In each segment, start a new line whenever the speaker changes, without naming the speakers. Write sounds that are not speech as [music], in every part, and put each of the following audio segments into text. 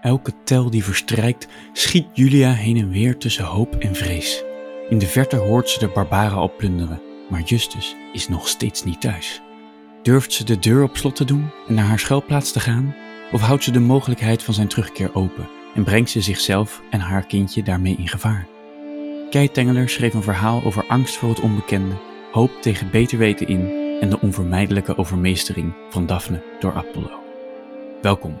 Elke tel die verstrijkt, schiet Julia heen en weer tussen hoop en vrees. In de verte hoort ze de barbaren al plunderen, maar Justus is nog steeds niet thuis. Durft ze de deur op slot te doen en naar haar schuilplaats te gaan? Of houdt ze de mogelijkheid van zijn terugkeer open en brengt ze zichzelf en haar kindje daarmee in gevaar? Kei Tengeler schreef een verhaal over angst voor het onbekende, hoop tegen beter weten in en de onvermijdelijke overmeestering van Daphne door Apollo. Welkom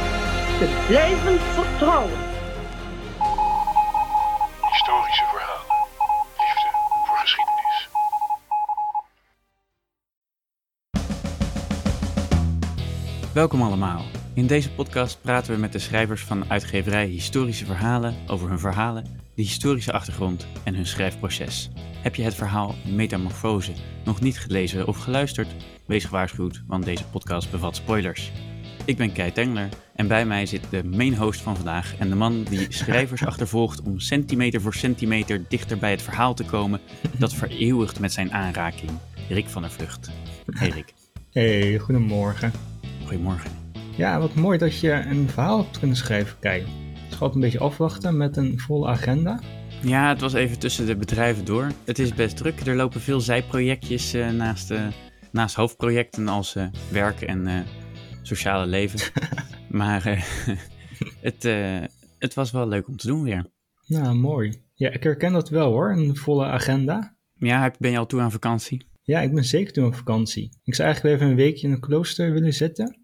te blijven vertrouwen.
Historische verhalen. Liefde voor geschiedenis.
Welkom allemaal. In deze podcast praten we met de schrijvers van uitgeverij Historische Verhalen over hun verhalen, de historische achtergrond en hun schrijfproces. Heb je het verhaal Metamorfose nog niet gelezen of geluisterd? Wees gewaarschuwd, want deze podcast bevat spoilers. Ik ben Kei Tengler en bij mij zit de main host van vandaag en de man die [laughs] schrijvers achtervolgt om centimeter voor centimeter dichter bij het verhaal te komen dat vereeuwigt met zijn aanraking. Rick van der Vlucht. Hey Rick.
Hey, goedemorgen.
Goedemorgen.
Ja, wat mooi dat je een verhaal hebt kunnen schrijven, Kei. Het gaat een beetje afwachten met een volle agenda.
Ja, het was even tussen de bedrijven door. Het is best druk. Er lopen veel zijprojectjes uh, naast, uh, naast hoofdprojecten als uh, werk en sociale leven. [laughs] maar [laughs] het, het was wel leuk om te doen weer.
Nou, mooi. Ja, ik herken dat wel hoor, een volle agenda.
Ja, ben je al toe aan vakantie?
Ja, ik ben zeker toe aan vakantie. Ik zou eigenlijk even een weekje in een klooster willen zitten.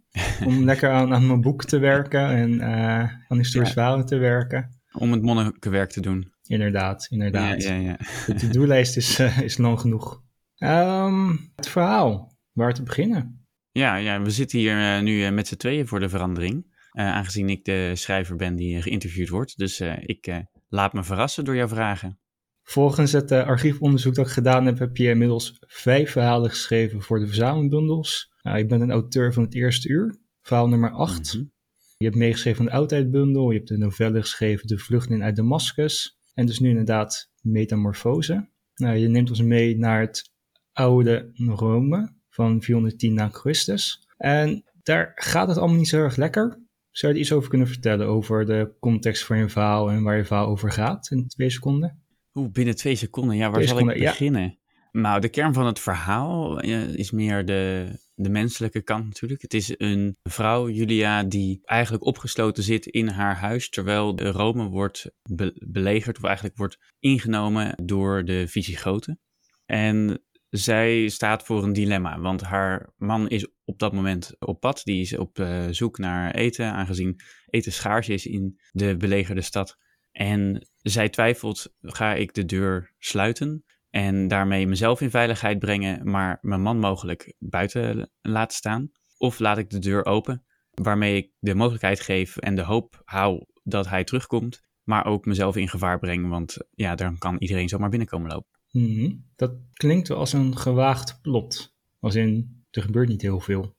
om [laughs] lekker aan, aan mijn boek te werken en aan historische ja. verhalen te werken.
Om het monnikenwerk te doen.
Inderdaad, inderdaad.
Ja, ja, ja.
De to-do-lijst is, uh, is lang genoeg. Um, het verhaal, waar te beginnen?
Ja, ja we zitten hier uh, nu uh, met z'n tweeën voor de verandering. aangezien ik de schrijver ben die geïnterviewd wordt. Dus ik laat me verrassen door jouw vragen.
Volgens het archiefonderzoek dat ik gedaan heb, heb je inmiddels vijf verhalen geschreven voor de verzamelbundels. Nou, ik ben een auteur van het eerste uur, verhaal nummer 8. Mm -hmm. Je hebt meegeschreven van de oudheidbundel, je hebt de novelle geschreven De Vluchteling uit Damascus. En dus nu inderdaad Metamorfose. Nou, je neemt ons mee naar het oude Rome van 410 na Christus. En daar gaat het allemaal niet zo erg lekker. Zou je er iets over kunnen vertellen over de context van je verhaal en waar je verhaal over gaat in twee seconden?
Oeh, binnen twee seconden. Ja, waar twee zal seconden, ik beginnen? Ja. Nou, de kern van het verhaal is meer de, de menselijke kant natuurlijk. Het is een vrouw, Julia, die eigenlijk opgesloten zit in haar huis, terwijl de Rome wordt be belegerd, of eigenlijk wordt ingenomen door de Visigoten. En zij staat voor een dilemma, want haar man is op dat moment op pad. Die is op uh, zoek naar eten, aangezien eten schaars is in de belegerde stad. En zij twijfelt, ga ik de deur sluiten en daarmee mezelf in veiligheid brengen, maar mijn man mogelijk buiten laten staan? Of laat ik de deur open, waarmee ik de mogelijkheid geef en de hoop hou dat hij terugkomt, maar ook mezelf in gevaar breng, want ja, dan kan iedereen zomaar binnenkomen lopen.
Mm -hmm. Dat klinkt wel als een gewaagd plot, als in er gebeurt niet heel veel.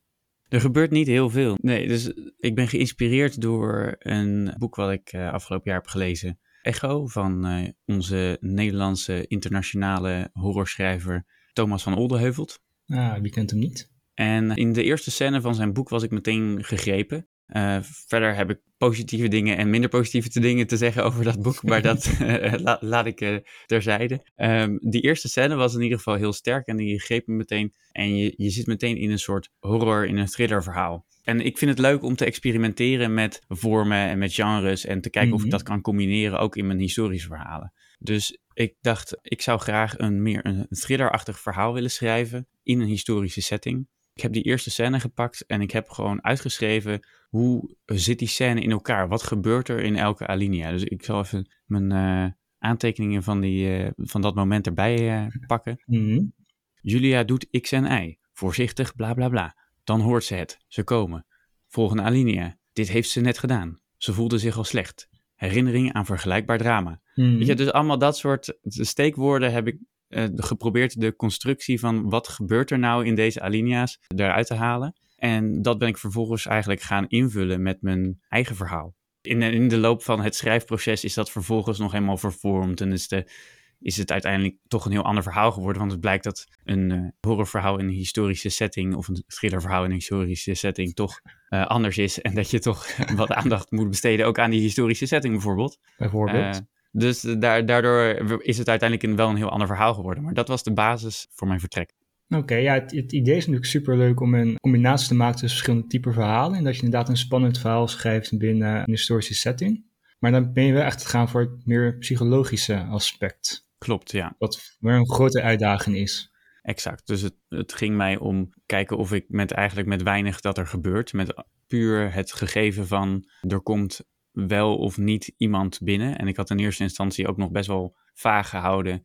Er gebeurt niet heel veel. Nee, dus ik ben geïnspireerd door een boek wat ik uh, afgelopen jaar heb gelezen. Echo van uh, onze Nederlandse internationale horrorschrijver Thomas van Oldenheuvelt.
Ah, wie kent hem niet?
En in de eerste scène van zijn boek was ik meteen gegrepen. Uh, verder heb ik positieve dingen en minder positieve dingen te zeggen over dat boek, maar dat [laughs] la, laat ik uh, terzijde. Um, die eerste scène was in ieder geval heel sterk en die greep me meteen. En je, je zit meteen in een soort horror, in een thriller verhaal. En ik vind het leuk om te experimenteren met vormen en met genres en te kijken mm -hmm. of ik dat kan combineren ook in mijn historische verhalen. Dus ik dacht, ik zou graag een meer een thrillerachtig verhaal willen schrijven in een historische setting. Ik heb die eerste scène gepakt en ik heb gewoon uitgeschreven hoe zit die scène in elkaar? Wat gebeurt er in elke alinea? Dus ik zal even mijn uh, aantekeningen van, die, uh, van dat moment erbij uh, pakken.
Mm -hmm.
Julia doet X en Y. Voorzichtig, bla bla bla. Dan hoort ze het. Ze komen. Volgende alinea. Dit heeft ze net gedaan. Ze voelde zich al slecht. herinnering aan vergelijkbaar drama.
Mhm.
Weet je, dus allemaal dat soort steekwoorden heb ik uh, geprobeerd de constructie van wat gebeurt er nou in deze alinea's eruit te halen. En dat ben ik vervolgens eigenlijk gaan invullen met mijn eigen verhaal. In, in de loop van het schrijfproces is dat vervolgens nog helemaal vervormd en is, de, is het uiteindelijk toch een heel ander verhaal geworden. Want het blijkt dat een uh, horrorverhaal in een historische setting of een thrillerverhaal in een historische setting toch uh, anders is. En dat je toch [laughs] wat aandacht moet besteden ook aan die historische setting bijvoorbeeld.
Bijvoorbeeld.
Dus daar, daardoor is het uiteindelijk wel een heel ander verhaal geworden. Maar dat was de basis voor mijn vertrek.
Oké, okay, ja, het, het, idee is natuurlijk superleuk om een combinatie te maken tussen verschillende typen verhalen. En dat je inderdaad een spannend verhaal schrijft binnen een historische setting. Maar dan ben je wel echt gegaan voor het meer psychologische aspect.
Klopt, ja.
Wat weer een grote uitdaging is.
Exact. Dus het, het ging mij om kijken of ik met eigenlijk met weinig dat er gebeurt, met puur het gegeven van er komt wel of niet iemand binnen. En ik had in eerste instantie ook nog best wel vaag gehouden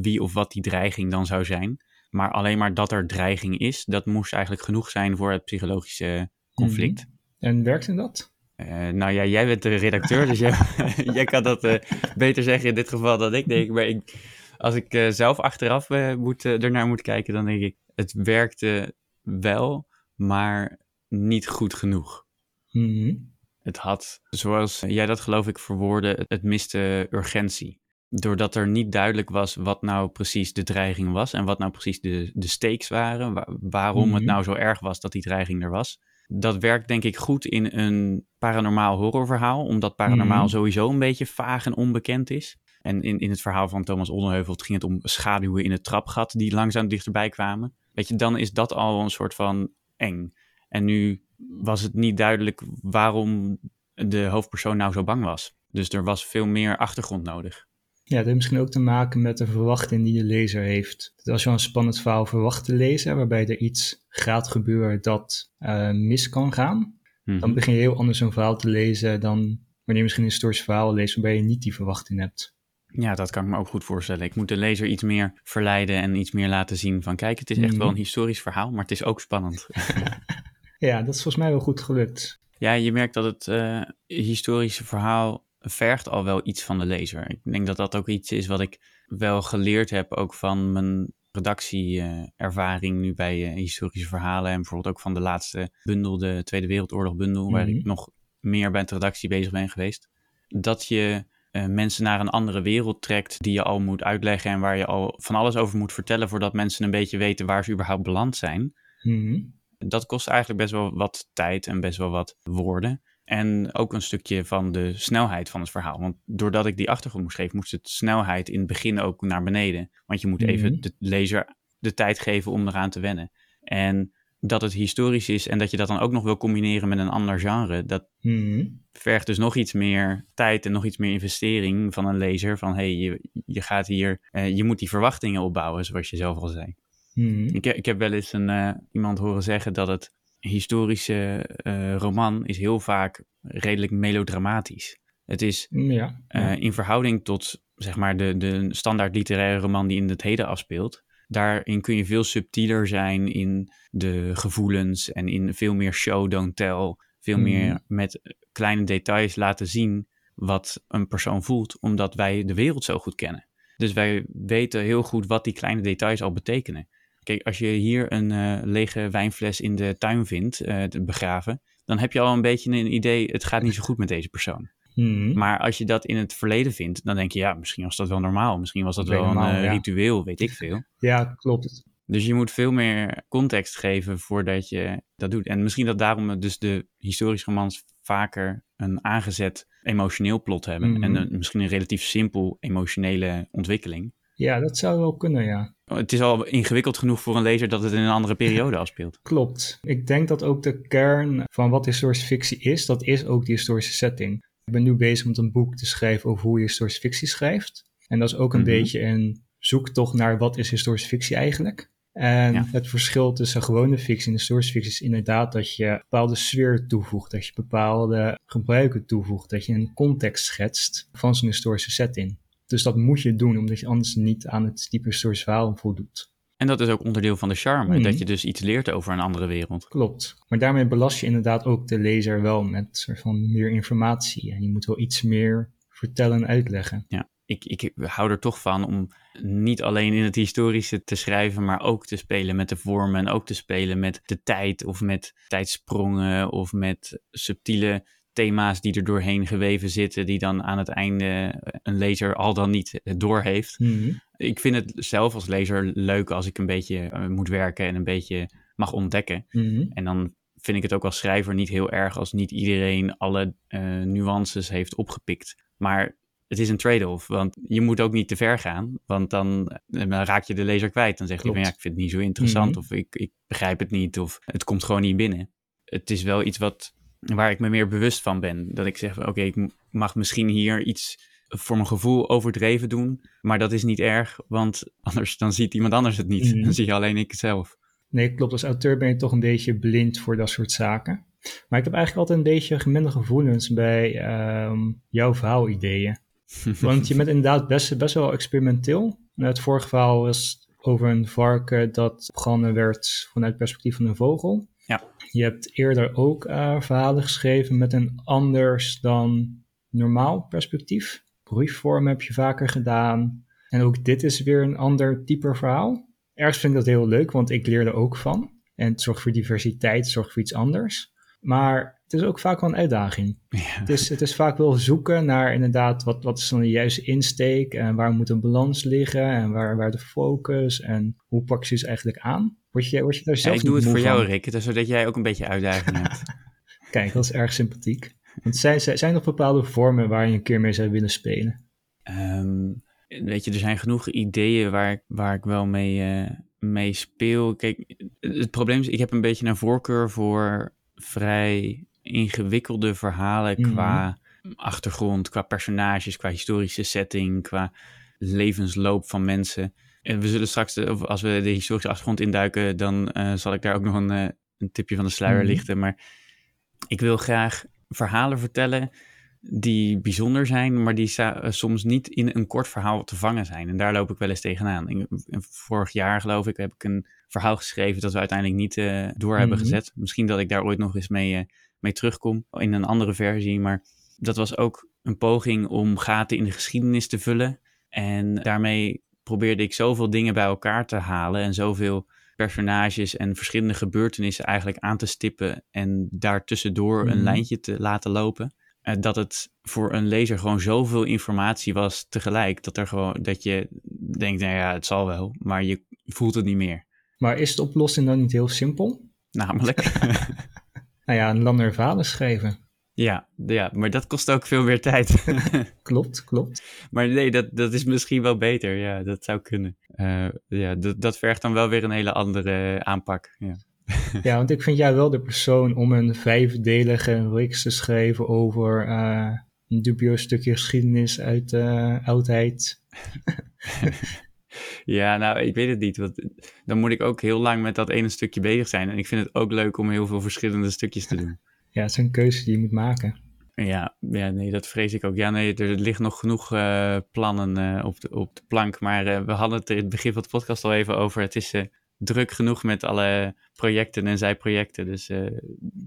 wie of wat die dreiging dan zou zijn. Maar alleen maar dat er dreiging is, dat moest eigenlijk genoeg zijn voor het psychologische conflict.
Mm. En werkte dat?
Uh, nou ja, jij bent de redacteur, dus jij, [laughs] jij kan dat uh, beter zeggen in dit geval dan ik denk. Maar ik, als ik uh, zelf achteraf moet, ernaar moet kijken, dan denk ik, het werkte wel, maar niet goed genoeg.
Mm.
Het had, zoals jij dat geloof ik verwoordde, het miste urgentie. Doordat er niet duidelijk was wat nou precies de dreiging was en wat nou precies de, de stakes waren, waar, waarom het nou zo erg was dat die dreiging er was. Dat werkt denk ik goed in een paranormaal horrorverhaal, omdat paranormaal mm-hmm. sowieso een beetje vaag en onbekend is. En in, in het verhaal van Thomas Oldenheuvel ging het om schaduwen in het trapgat die langzaam dichterbij kwamen. Weet je, dan is dat al een soort van eng. En nu was het niet duidelijk waarom de hoofdpersoon nou zo bang was. Dus er was veel meer achtergrond nodig.
Ja, dat heeft misschien ook te maken met de verwachting die de lezer heeft. Dat als je een spannend verhaal verwacht te lezen, waarbij er iets gaat gebeuren dat uh, mis kan gaan, mm-hmm. dan begin je heel anders een verhaal te lezen dan wanneer je misschien een historisch verhaal leest waarbij je niet die verwachting hebt.
Ja, dat kan ik me ook goed voorstellen. Ik moet de lezer iets meer verleiden en iets meer laten zien van kijk, het is echt mm-hmm. wel een historisch verhaal, maar het is ook spannend. [laughs]
ja, dat is volgens mij wel goed gelukt.
Ja, je merkt dat het uh, historische verhaal vergt al wel iets van de lezer. Ik denk dat dat ook iets is wat ik wel geleerd heb, ook van mijn redactieervaring nu bij uh, historische verhalen en bijvoorbeeld ook van de laatste bundel, de Tweede Wereldoorlog bundel, waar ik nog meer bij de redactie bezig ben geweest. Dat je uh, mensen naar een andere wereld trekt die je al moet uitleggen en waar je al van alles over moet vertellen voordat mensen een beetje weten waar ze überhaupt beland zijn.
Mm-hmm.
Dat kost eigenlijk best wel wat tijd en best wel wat woorden. En ook een stukje van de snelheid van het verhaal. Want doordat ik die achtergrond moest geven, moest het snelheid in het begin ook naar beneden. Want je moet
Mhm.
even de lezer de tijd geven om eraan te wennen. En dat het historisch is en dat je dat dan ook nog wil combineren met een ander genre, dat
Mhm.
vergt dus nog iets meer tijd en nog iets meer investering van een lezer. Van hey, je, je gaat hier, eh, je moet die verwachtingen opbouwen, zoals je zelf al zei.
Mhm.
Ik, ik heb wel eens een, eh, iemand horen zeggen dat het historische eh, roman is heel vaak redelijk melodramatisch. Het is
Ja.
eh, in verhouding tot zeg maar de, de standaard literaire roman die in het heden afspeelt. Daarin kun je veel subtieler zijn in de gevoelens en in veel meer show, don't tell. Veel
Mhm.
meer met kleine details laten zien wat een persoon voelt, omdat wij de wereld zo goed kennen. Dus wij weten heel goed wat die kleine details al betekenen. Kijk, als je hier een eh, lege wijnfles in de tuin vindt, te begraven, dan heb je al een beetje een idee, het gaat niet zo goed met deze persoon.
Mhm.
Maar als je dat in het verleden vindt, dan denk je, ja, misschien was dat wel normaal. Misschien was dat wel een eh,
ja.
ritueel, weet ik veel.
Ja, klopt.
Dus je moet veel meer context geven voordat je dat doet. En misschien dat daarom dus de historische romans vaker een aangezet emotioneel plot hebben.
Mhm.
En een, misschien een relatief simpel emotionele ontwikkeling.
Ja, dat zou wel kunnen, ja.
Het is al ingewikkeld genoeg voor een lezer dat het in een andere periode [laughs] afspeelt.
Klopt. Ik denk dat ook de kern van wat historische fictie is, dat is ook die historische setting. Ik ben nu bezig met een boek te schrijven over hoe je historische fictie schrijft. En dat is ook een
Mhm.
beetje een zoektocht naar wat is historische fictie eigenlijk. En
Ja.
het verschil tussen gewone fictie en historische fictie is inderdaad dat je bepaalde sfeer toevoegt, dat je bepaalde gebruiken toevoegt, dat je een context schetst van zo'n historische setting. Dus dat moet je doen, omdat je anders niet aan het type historisch verhaal voldoet.
En dat is ook onderdeel van de charme,
Mhm.
dat je dus iets leert over een andere wereld.
Klopt. Maar daarmee belast je inderdaad ook de lezer wel met soort van meer informatie. En je moet wel iets meer vertellen en uitleggen.
Ja, ik, ik hou er toch van om niet alleen in het historische te schrijven, maar ook te spelen met de vormen en ook te spelen met de tijd of met tijdsprongen of met subtiele thema's die er doorheen geweven zitten, die dan aan het einde een lezer al dan niet doorheeft. Mm Ik vind het zelf als lezer leuk als ik een beetje eh, moet werken en een beetje mag ontdekken. Mhm. En dan vind ik het ook als schrijver niet heel erg als niet iedereen alle uh, nuances heeft opgepikt. Maar het is een trade-off, want je moet ook niet te ver gaan, want dan, eh, dan raak je de lezer kwijt. Dan zegt hij van ja, ik vind het niet zo interessant, mhm. of ik, ik begrijp het niet, of het komt gewoon niet binnen. Het is wel iets wat, waar ik me meer bewust van ben. Dat ik zeg, oké, ik mag misschien hier iets voor mijn gevoel overdreven doen, maar dat is niet erg, want [laughs] anders dan ziet iemand anders het niet. Mhm. Dan zie je alleen ik het zelf.
Nee, klopt. Als auteur ben je toch een beetje blind voor dat soort zaken. Maar ik heb eigenlijk altijd een beetje gemengde gevoelens bij um, jouw verhaalideeën. [laughs] Want je bent inderdaad best, best wel experimenteel. Het vorige verhaal was over een varken dat begonnen werd vanuit het perspectief van een vogel. Je hebt eerder ook uh, verhalen geschreven met een anders dan normaal perspectief. Briefvorm heb je vaker gedaan. En ook dit is weer een ander type verhaal. Ergens vind ik dat heel leuk, want ik leer er ook van. En het zorgt voor diversiteit, het zorgt voor iets anders. Maar is ook vaak wel een uitdaging. Het, is, het is vaak wel zoeken naar inderdaad wat, wat is dan de juiste insteek en waar moet een balans liggen en waar, waar de focus en hoe pak je ze eigenlijk aan? Word je, word je daar zelf
ja, Ik doe het voor jou, Rick, zodat jij ook een beetje uitdaging hebt. [laughs]
Kijk, dat is erg sympathiek. Want zijn, zijn er bepaalde vormen waar je een keer mee zou willen spelen?
Ehm, weet je, er zijn genoeg ideeën waar, waar ik wel mee, uh, mee speel. Kijk, het probleem is, ik heb een beetje een voorkeur voor vrij ingewikkelde verhalen mhm. qua achtergrond, qua personages, qua historische setting, qua levensloop van mensen. En we zullen straks, als we de historische achtergrond induiken, dan uh, zal ik daar ook nog een, uh, een tipje van de sluier mhm. lichten. Maar ik wil graag verhalen vertellen die bijzonder zijn, maar die uh, soms niet in een kort verhaal te vangen zijn. En daar loop ik wel eens tegenaan. vorig jaar, geloof ik, heb ik een verhaal geschreven dat we uiteindelijk niet uh, door hebben mhm. gezet. Misschien dat ik daar ooit nog eens mee, mee terugkom in een andere versie. Maar dat was ook een poging om gaten in de geschiedenis te vullen. En daarmee probeerde ik zoveel dingen bij elkaar te halen en zoveel personages en verschillende gebeurtenissen eigenlijk aan te stippen en daartussendoor mm een mhm. lijntje te laten lopen. Uh, dat het voor een lezer gewoon zoveel informatie was tegelijk, dat, er gewoon, dat je denkt, nou ja, het zal wel, maar je voelt het niet meer.
Maar is de oplossing dan niet heel simpel?
Namelijk? [laughs]
nou ja, een langer vader schrijven.
Ja, ja, maar dat kost ook veel meer tijd. [laughs]
klopt, klopt.
Maar nee, dat, dat is misschien wel beter. Ja, dat zou kunnen. Uh, ja, dat, dat vergt dan wel weer een hele andere aanpak. Ja.
ja, want ik vind jij wel de persoon om een vijfdelige reeks te schrijven over uh, een dubieus stukje geschiedenis uit de uh, oudheid. [laughs]
Ja, nou, ik weet het niet. Want dan moet ik ook heel lang met dat ene stukje bezig zijn. En ik vind het ook leuk om heel veel verschillende stukjes te doen. [laughs]
Ja, het is een keuze die je moet maken.
Ja, ja nee, dat vrees ik ook. Ja, nee, er ligt nog genoeg uh, plannen uh, op, de, op de plank. Maar uh, we hadden het in het begin van de podcast al even over. Het is druk genoeg met alle projecten en zijprojecten. Dus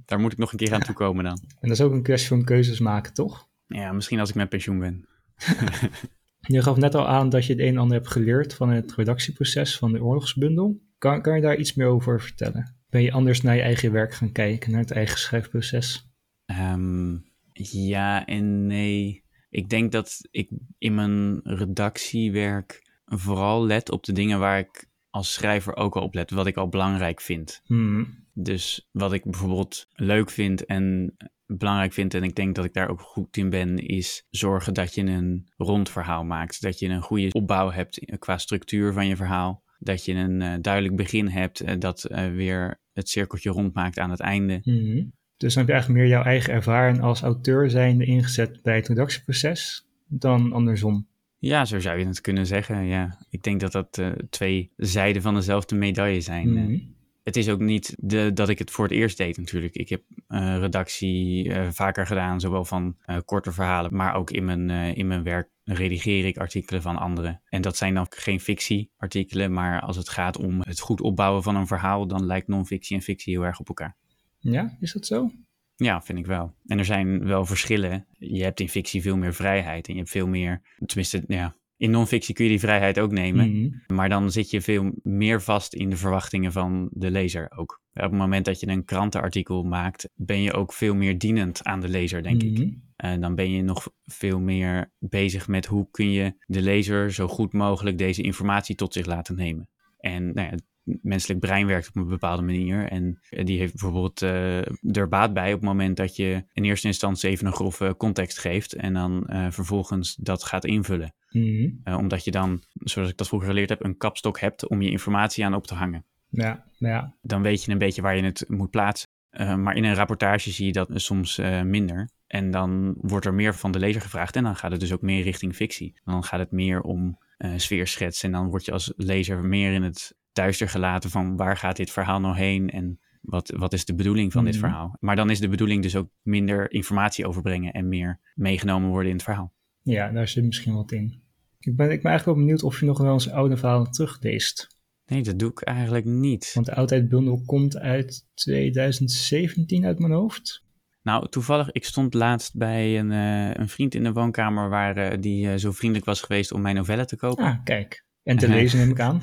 daar moet ik nog een keer aan toekomen dan.
En dat is ook een kwestie van keuzes maken, toch?
Ja, misschien als ik met pensioen ben. [laughs]
Je gaf net al aan dat je het een en ander hebt geleerd van het redactieproces van de oorlogsbundel. Kan, kan je daar iets meer over vertellen? Ben je anders naar je eigen werk gaan kijken, naar het eigen schrijfproces?
Um, ja en nee. Ik denk dat ik in mijn redactiewerk vooral let op de dingen waar ik als schrijver ook al op let, wat ik al belangrijk vind.
Hmm.
Dus wat ik bijvoorbeeld leuk vind en belangrijk vind, en ik denk dat ik daar ook goed in ben, is zorgen dat je een rond verhaal maakt. Dat je een goede opbouw hebt qua structuur van je verhaal. Dat je een uh, duidelijk begin hebt uh, dat uh, weer het cirkeltje rondmaakt aan het einde.
Mm -hmm. Dus dan heb je eigenlijk meer jouw eigen ervaring als auteur zijnde ingezet bij het redactieproces dan andersom.
Ja, zo zou je het kunnen zeggen. Ja. Ik denk dat dat twee zijden van dezelfde medaille zijn. Mm -hmm het is ook niet de, dat ik het voor het eerst deed natuurlijk. Ik heb uh, redactie uh, vaker gedaan, zowel van korte verhalen, maar ook in mijn, in mijn werk redigeer ik artikelen van anderen. En dat zijn dan geen fictieartikelen, maar als het gaat om het goed opbouwen van een verhaal, dan lijkt non-fictie en fictie heel erg op elkaar.
Ja, is dat zo?
Ja, vind ik wel. En er zijn wel verschillen. Je hebt in fictie veel meer vrijheid en je hebt veel meer, tenminste, ja, in non-fictie kun je die vrijheid ook nemen.
Mhm.
Maar dan zit je veel meer vast in de verwachtingen van de lezer ook. Op het moment dat je een krantenartikel maakt, ben je ook veel meer dienend aan de lezer, denk ik.
Mhm.
En dan ben je nog veel meer bezig met hoe kun je de lezer zo goed mogelijk deze informatie tot zich laten nemen. En nou ja, menselijk brein werkt op een bepaalde manier. En die heeft bijvoorbeeld eh, er baat bij op het moment dat je in eerste instantie even een grove context geeft. En dan eh, vervolgens dat gaat invullen.
Mhm.
Eh, omdat je dan, zoals ik dat vroeger geleerd heb, een kapstok hebt om je informatie aan op te hangen.
Ja, ja.
Dan weet je een beetje waar je het moet plaatsen. Uh, maar in een rapportage zie je dat soms uh, minder. En dan wordt er meer van de lezer gevraagd. En dan gaat het dus ook meer richting fictie. Dan gaat het meer om uh, sfeerschets. En dan word je als lezer meer in het duister gelaten van waar gaat dit verhaal nou heen en wat, wat is de bedoeling van mm. dit verhaal. Maar dan is de bedoeling dus ook minder informatie overbrengen en meer meegenomen worden in het verhaal.
Ja, daar zit misschien wat in. Ik ben, ik ben eigenlijk wel benieuwd of je nog wel eens oude verhalen terugleest.
Nee, dat doe ik eigenlijk niet.
Want de Oudheidbundel komt uit 2017 uit mijn hoofd.
Nou, toevallig, ik stond laatst bij een, uh, een vriend in de woonkamer waar uh, die uh, zo vriendelijk was geweest om mijn novelle te kopen.
Ah, kijk. En te [laughs] lezen neem ik aan.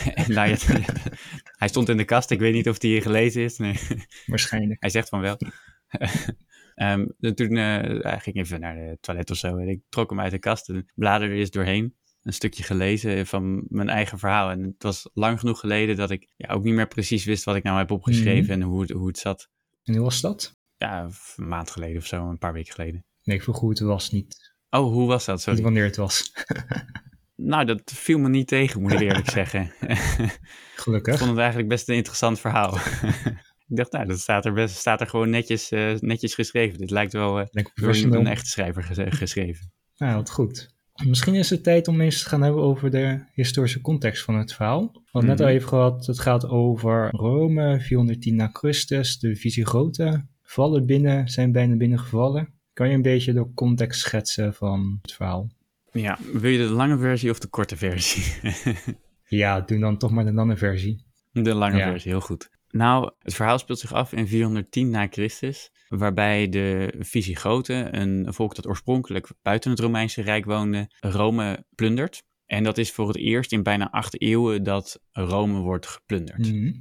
[laughs]
nou, ja, [laughs] hij stond in de kast. Ik weet niet of die hier gelezen is. Nee.
Waarschijnlijk.
Hij zegt van wel. [laughs] um, toen uh, hij ging even naar de toilet of zo. En ik trok hem uit de kast en bladerde eens doorheen. Een stukje gelezen van mijn eigen verhaal. En het was lang genoeg geleden dat ik ja, ook niet meer precies wist wat ik nou heb opgeschreven
Mhm.
en hoe het, hoe het zat.
En hoe was dat?
Ja, een maand geleden of zo, een paar weken geleden.
Nee, ik vroeg hoe het was niet.
Oh, hoe was dat? Sorry.
Niet wanneer het was.
Nou, dat viel me niet tegen, moet ik [laughs] eerlijk zeggen. [laughs]
Gelukkig.
Ik vond het eigenlijk best een interessant verhaal. [laughs] ik dacht, nou, dat staat er, best, staat er gewoon netjes, uh, netjes geschreven. Dit lijkt wel uh, door een echte schrijver ges geschreven.
Nou, wat goed. Misschien is het tijd om eens te gaan hebben over de historische context van het verhaal. We hadden net
Mhm.
al even gehad, het gaat over Rome, 410 na Christus. De Visigoten vallen binnen, zijn bijna binnengevallen. Kan je een beetje de context schetsen van het verhaal?
Ja, wil je de lange versie of de korte versie? [laughs]
Ja, doe dan toch maar de lange versie.
De lange
Ja.
versie, heel goed. Nou, het verhaal speelt zich af in 410 na Christus, waarbij de Visigoten, een volk dat oorspronkelijk buiten het Romeinse Rijk woonde, Rome plundert. En dat is voor het eerst in bijna acht eeuwen dat Rome wordt geplunderd.
Mhm.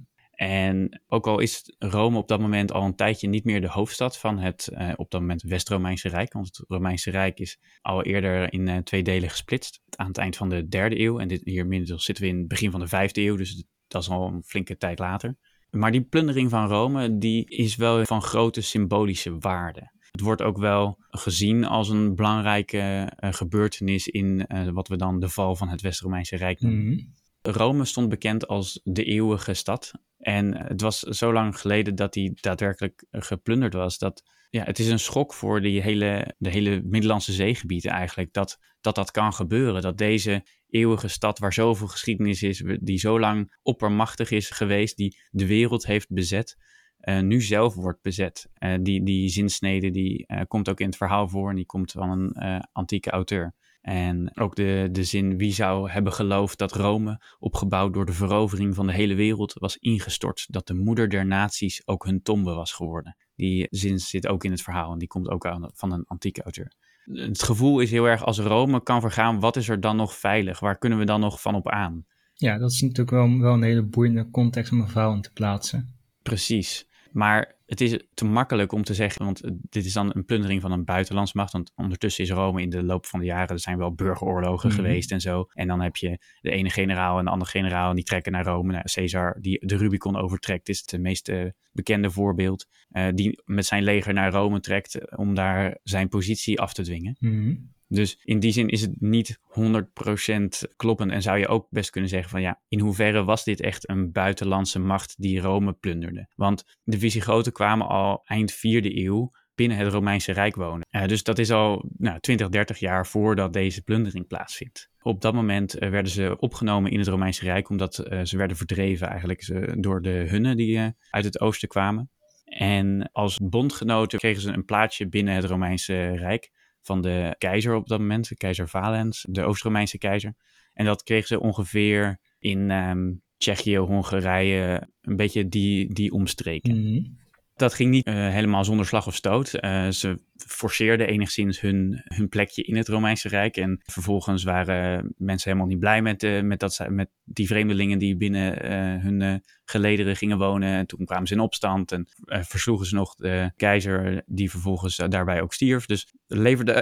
En ook al is Rome op dat moment al een tijdje niet meer de hoofdstad van het eh, op dat moment West-Romeinse Rijk, want het Romeinse Rijk is al eerder in eh, twee delen gesplitst aan het eind van de derde eeuw. En dit, hier inmiddels zitten we in het begin van de vijfde eeuw, dus dat is al een flinke tijd later. Maar die plundering van Rome, die is wel van grote symbolische waarde. Het wordt ook wel gezien als een belangrijke eh, gebeurtenis in wat we dan de val van het West-Romeinse Rijk noemen.
Mhm.
Rome stond bekend als de eeuwige stad. En het was zo lang geleden dat die daadwerkelijk geplunderd was. Dat, ja, het is een schok voor die hele, de hele Middellandse zeegebieden eigenlijk. Dat, dat dat kan gebeuren. Dat deze eeuwige stad waar zoveel geschiedenis is. Die zo lang oppermachtig is geweest. Die de wereld heeft bezet. eh, nu zelf wordt bezet. Eh, die, die zinsnede die eh, komt ook in het verhaal voor. En die komt van een eh, antieke auteur. En ook de, de zin wie zou hebben geloofd dat Rome, opgebouwd door de verovering van de hele wereld, was ingestort. Dat de moeder der naties ook hun tombe was geworden. Die zin zit ook in het verhaal en die komt ook aan, van een antieke auteur. Het gevoel is heel erg als Rome kan vergaan, wat is er dan nog veilig? Waar kunnen we dan nog van op aan?
Ja, dat is natuurlijk wel, wel een hele boeiende context om een verhaal in te plaatsen.
Precies. Maar het is te makkelijk om te zeggen, want dit is dan een plundering van een buitenlandsmacht. Want ondertussen is Rome in de loop van de jaren, er zijn wel burgeroorlogen
Mhm.
geweest en zo. En dan heb je de ene generaal en de andere generaal en die trekken naar Rome. Nou, Caesar, die de Rubicon overtrekt, is het meest eh, bekende voorbeeld. eh, die met zijn leger naar Rome trekt eh, om daar zijn positie af te dwingen.
Mhm.
Dus in die zin is het niet 100% kloppend. En zou je ook best kunnen zeggen van ja, in hoeverre was dit echt een buitenlandse macht die Rome plunderde? Want de Visigoten kwamen al eind 4e eeuw binnen het Romeinse Rijk wonen. Eh, dus dat is al nou, 20, 30 jaar voordat deze plundering plaatsvindt. Op dat moment eh, werden ze opgenomen in het Romeinse Rijk, omdat eh, ze werden verdreven eigenlijk door de Hunnen die uit het oosten kwamen. En als bondgenoten kregen ze een plaatsje binnen het Romeinse Rijk van de keizer op dat moment, keizer Valens, de Oost-Romeinse keizer. En dat kregen ze ongeveer in ehm, Tsjechië, Hongarije, een beetje die, die omstreken.
Mhm.
Dat ging niet helemaal zonder slag of stoot. ze forceerden enigszins hun, hun plekje in het Romeinse Rijk. En vervolgens waren mensen helemaal niet blij met, uh, met, dat, met die vreemdelingen die binnen hun gelederen gingen wonen. En toen kwamen ze in opstand en versloegen ze nog de keizer, die vervolgens daarbij ook stierf. Dus leverde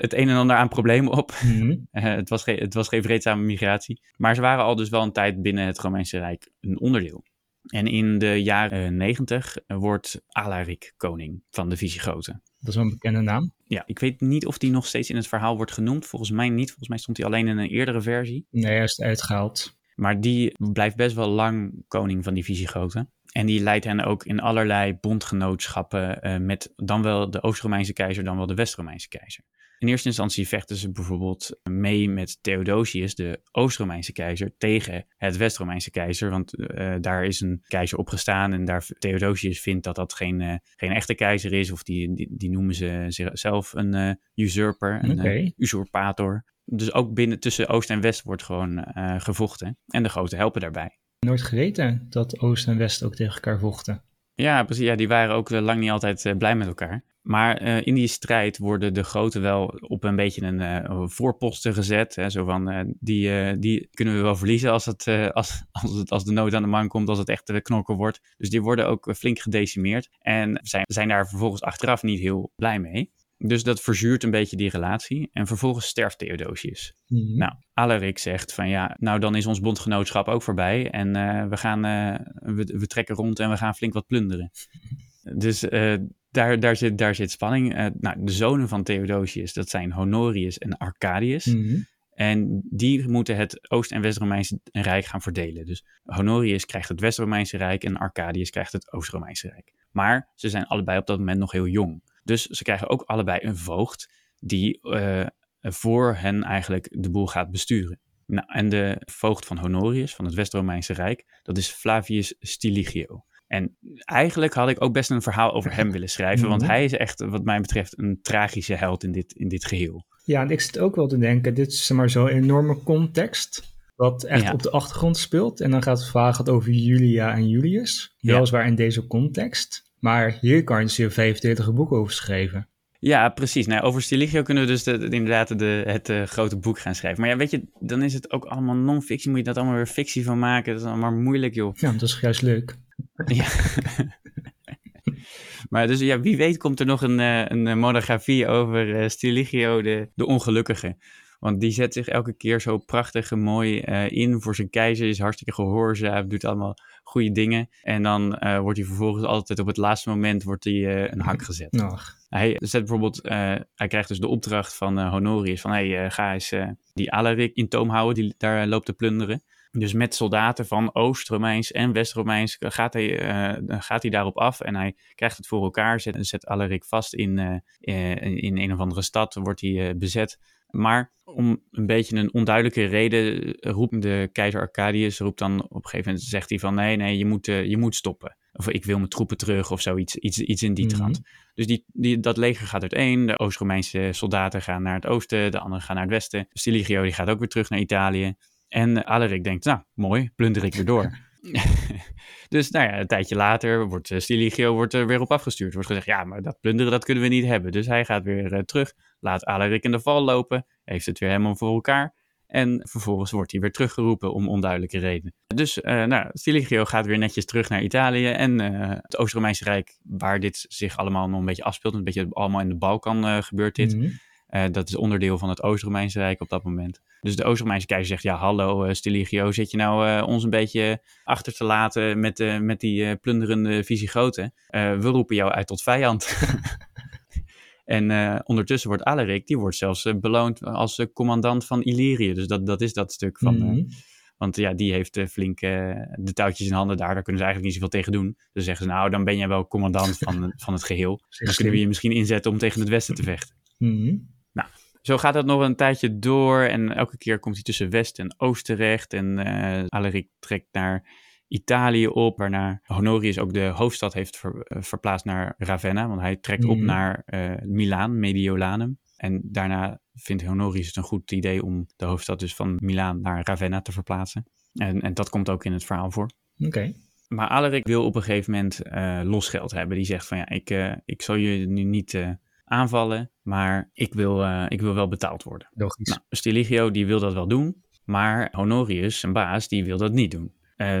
het een en ander aan problemen op. Mm [laughs] het, was geen, het was geen vreedzame migratie. Maar ze waren al dus wel een tijd binnen het Romeinse Rijk een onderdeel. En in de jaren negentig wordt Alaric koning van de Visigoten.
Dat is wel een bekende naam.
Ja, ik weet niet of die nog steeds in het verhaal wordt genoemd. Volgens mij niet. Volgens mij stond hij alleen in een eerdere versie.
Nee, hij is uitgehaald.
Maar die blijft best wel lang koning van die Visigoten. En die leidt hen ook in allerlei bondgenootschappen uh, met dan wel de Oost-Romeinse keizer, dan wel de West-Romeinse keizer. In eerste instantie vechten ze bijvoorbeeld mee met Theodosius, de Oost-Romeinse keizer, tegen het West-Romeinse keizer. Want uh, daar is een keizer opgestaan en daar Theodosius vindt dat dat geen, uh, geen echte keizer is. Of die, die, die noemen ze zichzelf een uh, usurper, een okay. usurpator. Dus ook binnen tussen Oost en West wordt gewoon gevochten. En de grote helpen daarbij.
Nooit geweten dat Oost en West ook tegen elkaar vochten.
Ja, precies. Ja, die waren ook lang niet altijd blij met elkaar. Maar uh, in die strijd worden de grote wel op een beetje een uh, voorposten gezet. Hè, zo van, uh, die, die kunnen we wel verliezen als, het, als, [laughs] als, het, als de nood aan de man komt, als het echt knokken wordt. Dus die worden ook flink gedecimeerd. En zijn, zijn daar vervolgens achteraf niet heel blij mee. Dus dat verzuurt een beetje die relatie. En vervolgens sterft Theodosius. Mm -hmm. Nou, Alaric zegt van ja, nou dan is ons bondgenootschap ook voorbij. En we, gaan, we, we trekken rond en we gaan flink wat plunderen. Dus daar, daar, zit, daar zit spanning. Uh, nou, de zonen van Theodosius, dat zijn Honorius en Arcadius. Mm -hmm. En die moeten het Oost- en West-Romeinse Rijk gaan verdelen. Dus Honorius krijgt het West-Romeinse Rijk en Arcadius krijgt het Oost-Romeinse Rijk. Maar ze zijn allebei op dat moment nog heel jong. Dus ze krijgen ook allebei een voogd die uh, voor hen eigenlijk de boel gaat besturen. Nou, en de voogd van Honorius, van het West-Romeinse Rijk, dat is Flavius Stiligio. En eigenlijk had ik ook best een verhaal over hem willen schrijven, want mhm. hij is echt, wat mij betreft, een tragische held in dit, in dit geheel.
Ja, en ik zit ook wel te denken, dit is maar zo'n enorme context, wat echt op de achtergrond speelt. En dan gaat het verhaal gaat over Julia en Julius, weliswaar in deze context. Maar hier kan je 45 boeken over schrijven.
Ja, precies. Nou, over Stiligio kunnen we dus de, inderdaad de, het uh, grote boek gaan schrijven. Maar ja, weet je, dan is het ook allemaal non-fictie. Moet je dat allemaal weer fictie van maken? Dat is allemaal moeilijk, joh.
Ja, dat is juist leuk. Ja. [laughs]
maar dus ja, wie weet komt er nog een, uh, een monografie over uh, Stiligio, de, de ongelukkige. Want die zet zich elke keer zo prachtig en mooi uh, in voor zijn keizer. Is hartstikke gehoorzaam, doet allemaal goede dingen. En dan uh, wordt hij vervolgens altijd op het laatste moment wordt hij, uh, een hak gezet. [laughs]
Nog.
Hij zet bijvoorbeeld, hij krijgt dus de opdracht van Honorius van hey, ga eens die Alaric in toom houden, die daar loopt te plunderen. Dus met soldaten van Oost-Romeins en West-Romeins gaat, hij, uh, gaat hij daarop af en hij krijgt het voor elkaar. Zet, zet Alaric vast in, uh, in een of andere stad, wordt hij uh, bezet. Maar om een beetje een onduidelijke reden roept de keizer Arcadius roept dan op een gegeven moment zegt hij van nee, nee, je moet, je moet stoppen. Of ik wil mijn troepen terug of zoiets, iets, iets in die mm -hmm. trant. Dus die, die, dat leger gaat uiteen. De Oost-Romeinse soldaten gaan naar het oosten, de anderen gaan naar het westen. Stiligio die gaat ook weer terug naar Italië. En Alaric denkt, nou, mooi, plunder ik weer door. [laughs] [laughs] dus nou ja, een tijdje later wordt uh, Stiligio wordt er weer op afgestuurd. Wordt gezegd, ja, maar dat plunderen, dat kunnen we niet hebben. Dus hij gaat weer uh, terug, laat Alaric in de val lopen, heeft het weer helemaal voor elkaar. En vervolgens wordt hij weer teruggeroepen om onduidelijke redenen. Dus uh, nou, Stiligio gaat weer netjes terug naar Italië en het Oost-Romeinse Rijk, waar dit zich allemaal nog een beetje afspeelt. Een beetje allemaal in de Balkan gebeurt dit. Mm -hmm. Uh, dat is onderdeel van het Oost-Romeinse Rijk op dat moment. Dus de Oost-Romeinse keizer zegt: Ja, hallo, uh, Stiligio, zit je nou uh, ons een beetje achter te laten met, met die plunderende Visigoten? we roepen jou uit tot vijand. [laughs] en ondertussen wordt Alaric, die wordt zelfs beloond als commandant van Illyrië. Dus dat, dat is dat stuk van. Mm -hmm. want ja, die heeft flink de touwtjes in handen daar. Daar kunnen ze eigenlijk niet zoveel tegen doen. Dus zeggen ze: Nou, dan ben jij wel commandant van, [laughs] van het geheel. Dan kunnen we je misschien inzetten om tegen het Westen te vechten.
Mm -hmm.
Zo gaat dat nog een tijdje door en elke keer komt hij tussen West en Oost terecht. En uh, Alaric trekt naar Italië op, waarna Honorius ook de hoofdstad heeft ver, uh, verplaatst naar Ravenna. Want hij trekt mm. op naar uh, Milaan, Mediolanum. En daarna vindt Honorius het een goed idee om de hoofdstad dus van Milaan naar Ravenna te verplaatsen. En, en dat komt ook in het verhaal voor.
Oké. Okay.
Maar Alaric wil op een gegeven moment losgeld hebben. Die zegt van ja, ik, ik zal je nu niet aanvallen, maar ik wil, ik wil wel betaald worden.
Logisch.
Nou, Stiligio die wil dat wel doen, maar Honorius, zijn baas, die wil dat niet doen.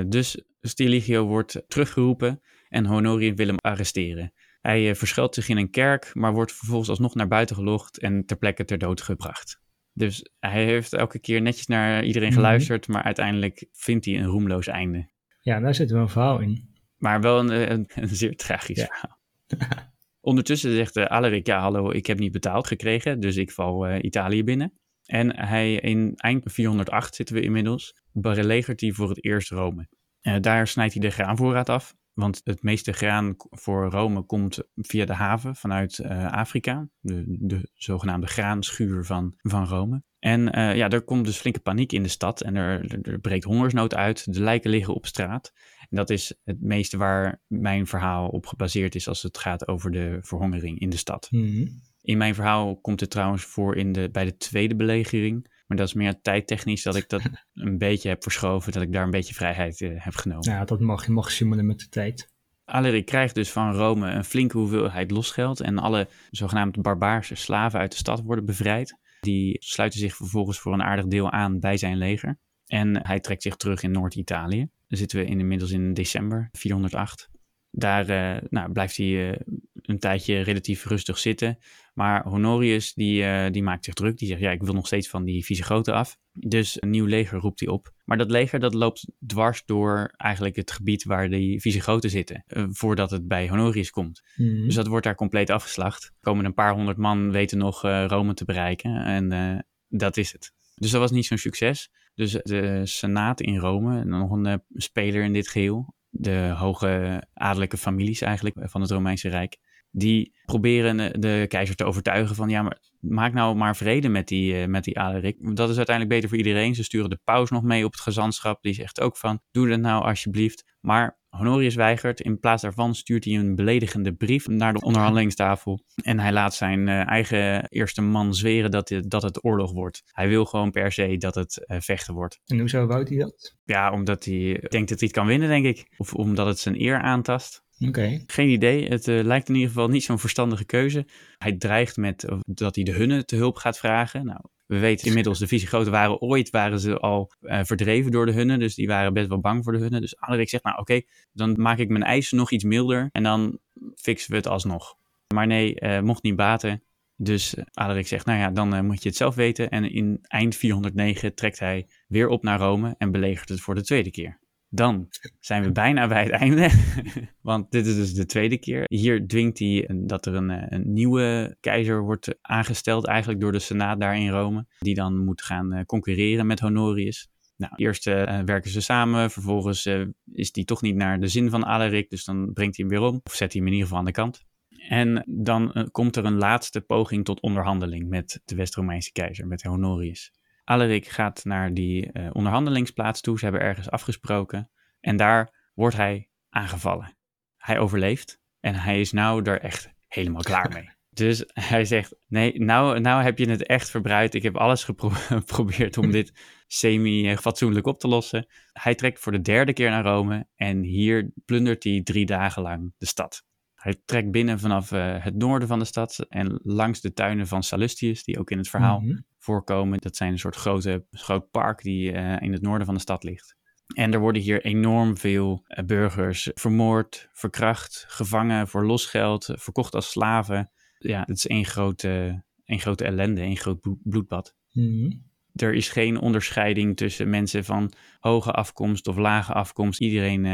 dus Stiligio wordt teruggeroepen en Honorius wil hem arresteren. Hij verschuilt zich in een kerk, maar wordt vervolgens alsnog naar buiten gelogd en ter plekke ter dood gebracht. Dus hij heeft elke keer netjes naar iedereen mhm. geluisterd, maar uiteindelijk vindt hij een roemloos einde.
Ja, daar zit wel een verhaal in.
Maar wel een, een, een zeer tragisch verhaal. [laughs] Ondertussen zegt uh, ja hallo, ik heb niet betaald gekregen, dus ik val uh, Italië binnen. En hij in eind 408 zitten we inmiddels, belegert hij voor het eerst Rome. Uh, daar snijdt hij de graanvoorraad af, want het meeste graan voor Rome komt via de haven vanuit Afrika, de, de zogenaamde graanschuur van, van Rome. En ja, er komt dus flinke paniek in de stad en er, er, breekt hongersnood uit. De lijken liggen op straat. En dat is het meeste waar mijn verhaal op gebaseerd is als het gaat over de verhongering in de stad.
Mhm.
In mijn verhaal komt het trouwens voor in de, bij de tweede belegering. Maar dat is meer tijdtechnisch dat ik dat [laughs] een beetje heb verschoven, dat ik daar een beetje vrijheid uh, heb genomen.
Ja, dat mag je mag simulen met de tijd.
Alaric krijgt dus van Rome een flinke hoeveelheid losgeld en alle zogenaamde barbaarse slaven uit de stad worden bevrijd. Die sluiten zich vervolgens voor een aardig deel aan bij zijn leger. En hij trekt zich terug in Noord-Italië. Zitten we inmiddels in december 408. Daar uh, nou, blijft hij uh, een tijdje relatief rustig zitten. Maar Honorius die, uh, die maakt zich druk. Die zegt, ja, ik wil nog steeds van die Visigoten af. Dus een nieuw leger roept hij op. Maar dat leger dat loopt dwars door eigenlijk het gebied waar die Visigoten zitten. voordat het bij Honorius komt.
Mm.
Dus dat wordt daar compleet afgeslacht. Er komen een paar honderd man weten nog Rome te bereiken. En dat is het. Dus dat was niet zo'n succes. Dus de Senaat in Rome, nog een speler in dit geheel, de hoge adellijke families eigenlijk van het Romeinse Rijk, die proberen de keizer te overtuigen van ja, maar maak nou maar vrede met die, met die Alaric. Dat is uiteindelijk beter voor iedereen. Ze sturen de paus nog mee op het gezantschap. Die zegt ook van doe dat nou alsjeblieft. Maar Honorius weigert. In plaats daarvan stuurt hij een beledigende brief naar de onderhandelingstafel. En hij laat zijn uh, eigen eerste man zweren dat, het, dat het oorlog wordt. Hij wil gewoon per se dat het uh, vechten wordt.
En hoezo wou hij dat?
Ja, omdat hij denkt dat hij het kan winnen, denk ik. Of omdat het zijn eer aantast.
Okay.
Geen idee. Het uh, lijkt in ieder geval niet zo'n verstandige keuze. Hij dreigt met dat hij de hunnen te hulp gaat vragen. Nou, we weten inmiddels, de Visigoten waren ooit waren ze al uh, verdreven door de hunnen. Dus die waren best wel bang voor de hunnen. Dus Alaric zegt, nou oké, okay, dan maak ik mijn eisen nog iets milder. En dan fixen we het alsnog. Maar nee, uh, mocht niet baten. Dus Alaric zegt, nou ja, dan moet je het zelf weten. En in eind 409 trekt hij weer op naar Rome en belegert het voor de tweede keer. Dan zijn we bijna bij het einde. [laughs] Want dit is dus de tweede keer. Hier dwingt hij dat er een, een, nieuwe keizer wordt aangesteld, eigenlijk door de Senaat daar in Rome. Die dan moet gaan concurreren met Honorius. Nou, eerst uh, werken ze samen, vervolgens is die toch niet naar de zin van Alaric, dus dan brengt hij hem weer om, of zet hij hem in ieder geval aan de kant. En dan komt er een laatste poging tot onderhandeling met de West-Romeinse keizer, met Honorius. Alaric gaat naar die uh, onderhandelingsplaats toe. Ze hebben ergens afgesproken. En daar wordt hij aangevallen. Hij overleeft. En hij is nou er echt helemaal klaar mee. [laughs] Dus hij zegt: Nee, nou, nou heb je het echt verbruikt. Ik heb alles [laughs] geprobeerd om dit semi-fatsoenlijk op te lossen. Hij trekt voor de derde keer naar Rome. En hier plundert hij drie dagen lang de stad. Hij trekt binnen vanaf uh, het noorden van de stad en langs de tuinen van Sallustius, die ook in het verhaal mm -hmm. Voorkomen. Dat zijn een soort grote, groot park die uh, in het noorden van de stad ligt. En er worden hier enorm veel uh, burgers vermoord, verkracht, gevangen voor losgeld, verkocht als slaven. Ja, het is één grote, één grote ellende, één groot bloedbad.
Mm -hmm.
Er is geen onderscheiding tussen mensen van hoge afkomst of lage afkomst. Iedereen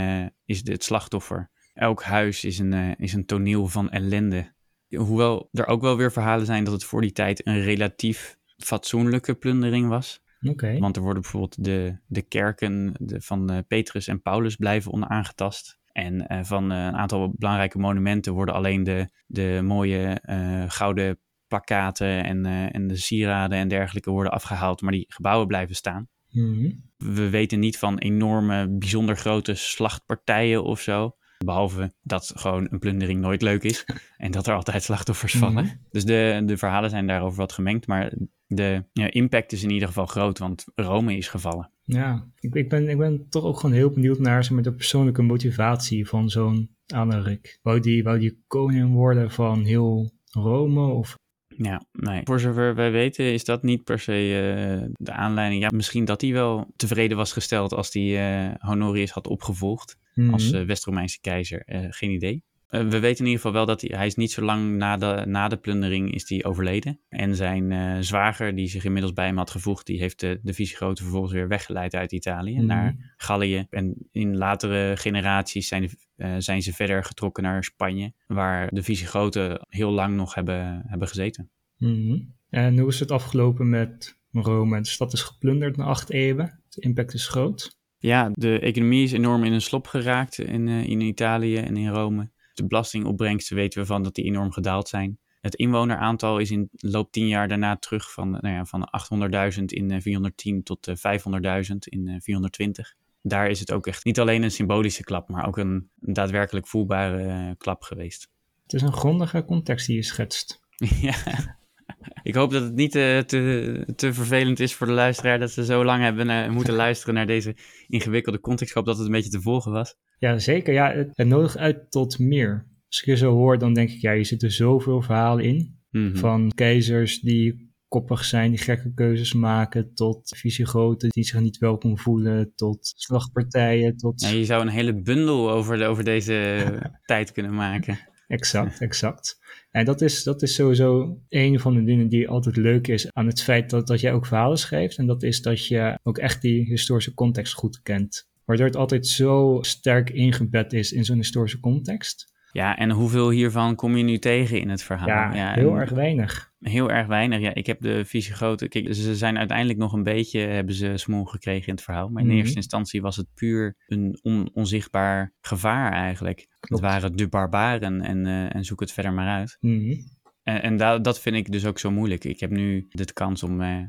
is het slachtoffer. Elk huis is een, is een toneel van ellende. Hoewel er ook wel weer verhalen zijn dat het voor die tijd een relatief fatsoenlijke plundering was.
Okay.
Want er worden bijvoorbeeld de, de kerken de, van uh, Petrus en Paulus blijven onaangetast. En uh, van een aantal belangrijke monumenten worden alleen de, de mooie gouden plakkaten en, en de sieraden en dergelijke worden afgehaald. Maar die gebouwen blijven staan.
Mm -hmm.
We weten niet van enorme, bijzonder grote slachtpartijen of zo. Behalve dat gewoon een plundering nooit leuk is [laughs] en dat er altijd slachtoffers vallen.
Mhm.
Dus de, de verhalen zijn daarover wat gemengd, maar de ja, impact is in ieder geval groot, want Rome is gevallen.
Ja, ik, ik, ben, ik ben toch ook gewoon heel benieuwd naar zeg maar, de persoonlijke motivatie van zo'n Alaric. Wou die, wou die koning worden van heel Rome of
ja, nee. Voor zover wij weten is dat niet per se uh, de aanleiding. Ja, misschien dat hij wel tevreden was gesteld als hij uh, Honorius had opgevolgd als uh, West-Romeinse keizer. geen idee. We weten in ieder geval wel dat hij, hij is niet zo lang na de, na de plundering is hij overleden. En zijn zwager, die zich inmiddels bij hem had gevoegd, die heeft de, de Visigoten vervolgens weer weggeleid uit Italië mm naar Gallië. En in latere generaties zijn de uh, zijn ze verder getrokken naar Spanje, waar de Visigoten heel lang nog hebben, hebben gezeten.
Mm En hoe is het afgelopen met Rome? De stad is geplunderd na acht eeuwen. De impact is groot.
Ja, de economie is enorm in een slop geraakt in, uh, in Italië en in Rome. De belastingopbrengsten weten we van dat die enorm gedaald zijn. Het inwoneraantal is in loop tien jaar daarna terug van, nou ja, van 800.000 in 410 eh, tot 500.000 in 420 daar is het ook echt niet alleen een symbolische klap, maar ook een, daadwerkelijk voelbare klap geweest.
Het is een grondige context die je schetst. [laughs]
ja. Ik hoop dat het niet uh, te, te vervelend is voor de luisteraar dat ze zo lang hebben uh, moeten [laughs] luisteren naar deze ingewikkelde context. Ik hoop dat het een beetje te volgen was.
Ja, zeker. Ja, het, het nodigt uit tot meer. Als ik je zo hoor, dan denk ik, ja, je zit er zoveel verhalen in. Mm -hmm. Van keizers die koppig zijn, die gekke keuzes maken, tot visiegroten die zich niet welkom voelen, tot slagpartijen, tot...
Ja, je zou een hele bundel over, over deze [laughs] tijd kunnen maken.
Exact, exact. En dat is, dat is sowieso een van de dingen die altijd leuk is aan het feit dat, dat jij ook verhalen schrijft. En dat is dat je ook echt die historische context goed kent. Waardoor het altijd zo sterk ingebed is in zo'n historische context.
Ja, en hoeveel hiervan kom je nu tegen in het verhaal?
Ja, ja heel erg weinig.
Heel erg weinig. Ja, ik heb de Visigoten. Kijk, ze zijn uiteindelijk nog een beetje hebben ze smoel gekregen in het verhaal. Maar in mm eerste instantie was het puur een on, onzichtbaar gevaar eigenlijk. Het waren de barbaren en, uh, en zoek het verder maar uit.
Mm
En, en da dat vind ik dus ook zo moeilijk. Ik heb nu de kans om, uh,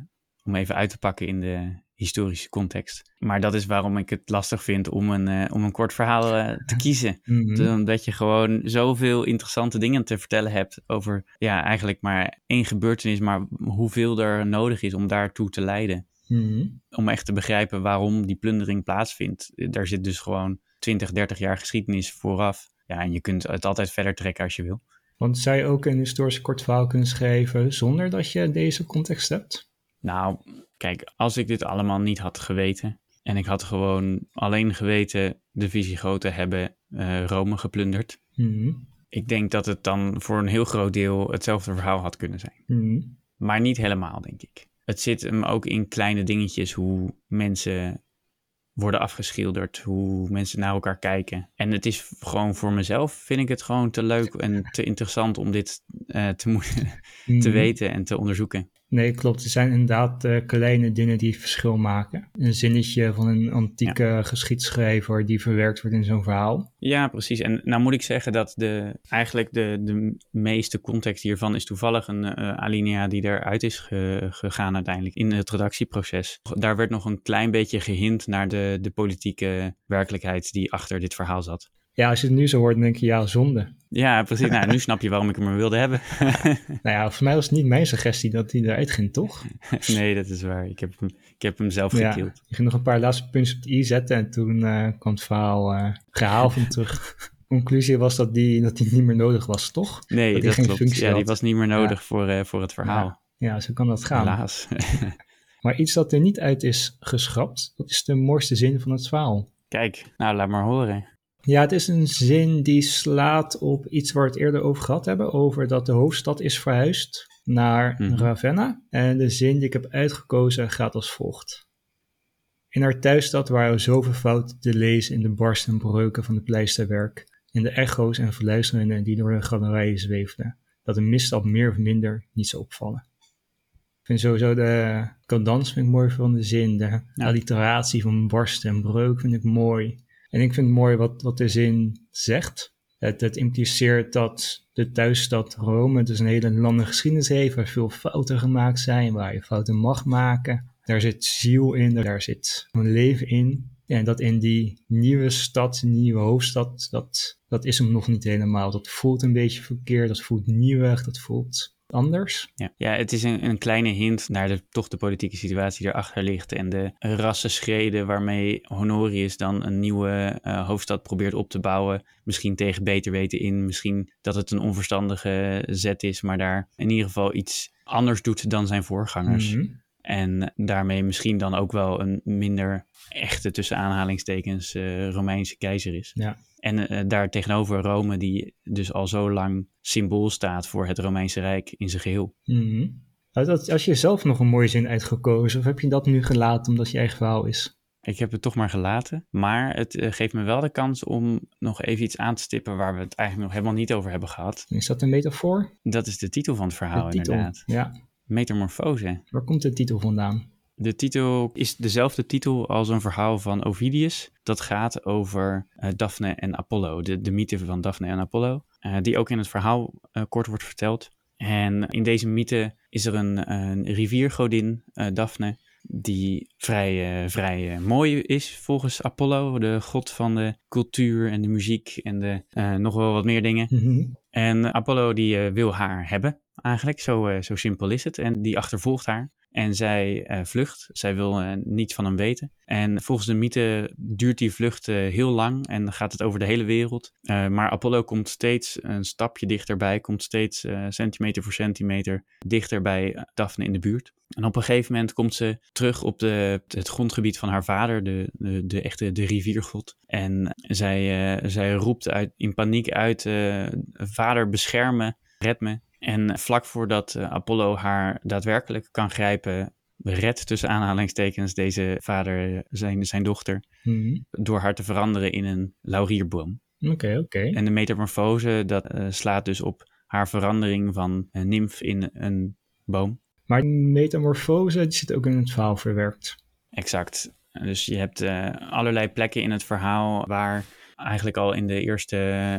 om even uit te pakken in de historische context. Maar dat is waarom ik het lastig vind om een, uh, om een kort verhaal uh, te [laughs] kiezen.
Mm
-hmm. Omdat je gewoon zoveel interessante dingen te vertellen hebt over ja, eigenlijk maar één gebeurtenis, maar hoeveel er nodig is om daartoe te leiden.
Mm -hmm.
Om echt te begrijpen waarom die plundering plaatsvindt. Daar zit dus gewoon 20, 30 jaar geschiedenis vooraf. Ja, en je kunt het altijd verder trekken als je wil.
Want zou je ook een historisch kort verhaal kunnen schrijven zonder dat je deze context hebt?
Nou, kijk, als ik dit allemaal niet had geweten en ik had gewoon alleen geweten de Visigoten hebben uh, Rome geplunderd.
Mm -hmm.
Ik denk dat het dan voor een heel groot deel hetzelfde verhaal had kunnen zijn.
Mm -hmm.
Maar niet helemaal, denk ik. Het zit hem ook in kleine dingetjes hoe mensen worden afgeschilderd, hoe mensen naar elkaar kijken. En het is gewoon voor mezelf, vind ik het gewoon te leuk en te interessant om dit uh, te moeten mm -hmm. te weten en te onderzoeken.
Nee, klopt. Er zijn inderdaad uh, kleine dingen die verschil maken. Een zinnetje van een antieke ja. geschiedschrijver die verwerkt wordt in zo'n verhaal.
Ja, precies. En nou moet ik zeggen dat de, eigenlijk de, de meeste context hiervan is toevallig een uh, alinea die eruit is ge, gegaan uiteindelijk in het redactieproces. Daar werd nog een klein beetje gehint naar de, de politieke werkelijkheid die achter dit verhaal zat.
Ja, als je het nu zo hoort, dan denk je ja, zonde.
Ja, precies. Nou, nu [laughs] snap je waarom ik hem er wilde hebben. [laughs]
nou ja, voor mij was het niet mijn suggestie dat hij eruit ging, toch? [laughs]
nee, dat is waar. Ik heb hem, ik heb hem zelf gekild. Ja,
je ging nog een paar laatste puntjes op de i zetten en toen uh, kwam het verhaal uh, gehaald van terug. Conclusie was dat die, dat die niet meer nodig was, toch?
Nee, dat, dat klopt. Ja, die was niet meer nodig ja. voor, uh, voor het verhaal.
Ja. ja, zo kan dat gaan.
Helaas.
maar iets dat er niet uit is geschrapt, dat is de mooiste zin van het verhaal.
Kijk, nou laat maar horen.
Ja, het is een zin die slaat op iets waar we het eerder over gehad hebben, over dat de hoofdstad is verhuisd naar mm -hmm. Ravenna. En de zin die ik heb uitgekozen gaat als volgt. In haar thuisstad waren zoveel fouten te lezen in de barsten en breuken van het pleisterwerk, in de echo's en verluisteringen die door de galerijen zweefden, dat een misstap meer of minder niet zou opvallen. Ik vind sowieso de cadans vind ik mooi van de zin, de alliteratie van barsten en breuk vind ik mooi. En ik vind het mooi wat, wat de zin zegt. Het, het impliceert dat de thuisstad Rome dus een hele lange geschiedenis heeft, waar veel fouten gemaakt zijn, waar je fouten mag maken. Daar zit ziel in, daar zit een leven in. En dat in die nieuwe stad, nieuwe hoofdstad, dat, dat is hem nog niet helemaal. Dat voelt een beetje verkeerd, dat voelt nieuwig, dat voelt anders.
Ja, ja het is een, een kleine hint naar de, toch de politieke situatie die erachter ligt en de rassenschreden waarmee Honorius dan een nieuwe uh, hoofdstad probeert op te bouwen. Misschien tegen beter weten in, misschien dat het een onverstandige zet is, maar daar in ieder geval iets anders doet dan zijn voorgangers.
Mhm.
En daarmee misschien dan ook wel een minder echte, tussen aanhalingstekens, uh, Romeinse keizer is.
Ja.
En uh, daar tegenover Rome, die dus al zo lang symbool staat voor het Romeinse Rijk in zijn geheel.
Mhm. Als je zelf nog een mooie zin uitgekozen, of heb je dat nu gelaten omdat je eigen verhaal is?
Ik heb het toch maar gelaten. Maar het uh, geeft me wel de kans om nog even iets aan te stippen waar we het eigenlijk nog helemaal niet over hebben gehad.
Is dat een metafoor?
Dat is de titel van het verhaal, inderdaad.
Ja.
Metamorfose.
Waar komt de titel vandaan?
De titel is dezelfde titel als een verhaal van Ovidius. Dat gaat over uh, Daphne en Apollo, de, de mythe van Daphne en Apollo, uh, die ook in het verhaal uh, kort wordt verteld. En in deze mythe is er een, een riviergodin, Daphne, die vrij, vrij mooi is volgens Apollo, de god van de cultuur en de muziek en de, nog wel wat meer dingen.
Mm -hmm.
En Apollo die wil haar hebben, eigenlijk, zo, zo simpel is het. En die achtervolgt haar. En zij uh, vlucht. Zij wil uh, niets van hem weten. En volgens de mythe duurt die vlucht heel lang en gaat het over de hele wereld. maar Apollo komt steeds een stapje dichterbij, komt steeds centimeter voor centimeter dichter bij Daphne in de buurt. En op een gegeven moment komt ze terug op de, het grondgebied van haar vader, de, de, de echte de riviergod. En zij, zij roept uit, in paniek uit, vader beschermen, red me. En vlak voordat uh, Apollo haar daadwerkelijk kan grijpen, redt tussen aanhalingstekens deze vader zijn, zijn dochter.
Mm -hmm.
Door haar te veranderen in een laurierboom.
Oké, okay, oké. Okay.
En de metamorfose, dat uh, slaat dus op haar verandering van een nimf in een boom.
Maar metamorfose, die zit ook in het verhaal verwerkt.
Exact. Dus je hebt uh, allerlei plekken in het verhaal waar eigenlijk al in de eerste,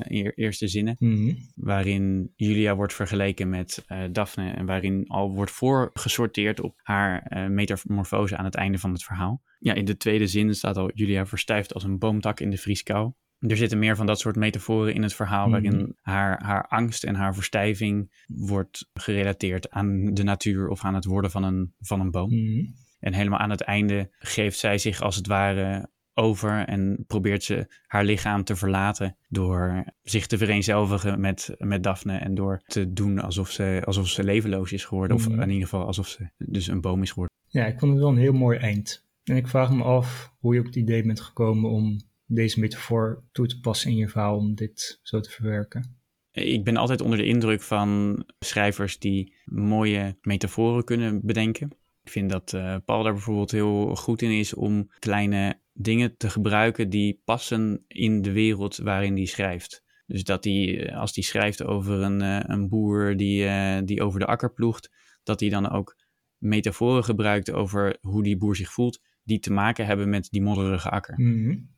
eer, eerste zinnen,
mm -hmm.
waarin Julia wordt vergeleken met uh, Daphne en waarin al wordt voorgesorteerd op haar uh, metamorfose aan het einde van het verhaal. Ja, in de tweede zin staat al Julia verstijft als een boomtak in de vrieskou. Er zitten meer van dat soort metaforen in het verhaal,
Mhm.
waarin haar, haar angst en haar verstijving wordt gerelateerd aan de natuur of aan het worden van een, van een boom.
Mhm.
En helemaal aan het einde geeft zij zich als het ware over en probeert ze haar lichaam te verlaten door zich te vereenzelvigen met, met Daphne en door te doen alsof ze, alsof ze levenloos is geworden.
Mhm.
Of in ieder geval alsof ze dus een boom is geworden.
Ja, ik vond het wel een heel mooi eind. En ik vraag me af hoe je op het idee bent gekomen om deze metafoor toe te passen in je verhaal, om dit zo te verwerken.
Ik ben altijd onder de indruk van schrijvers die mooie metaforen kunnen bedenken. Ik vind dat uh, Paul daar bijvoorbeeld heel goed in is om kleine dingen te gebruiken die passen in de wereld waarin hij schrijft. Dus dat hij, als hij schrijft over een, uh, een boer die, die over de akker ploegt, dat hij dan ook metaforen gebruikt over hoe die boer zich voelt, die te maken hebben met die modderige akker.
Mm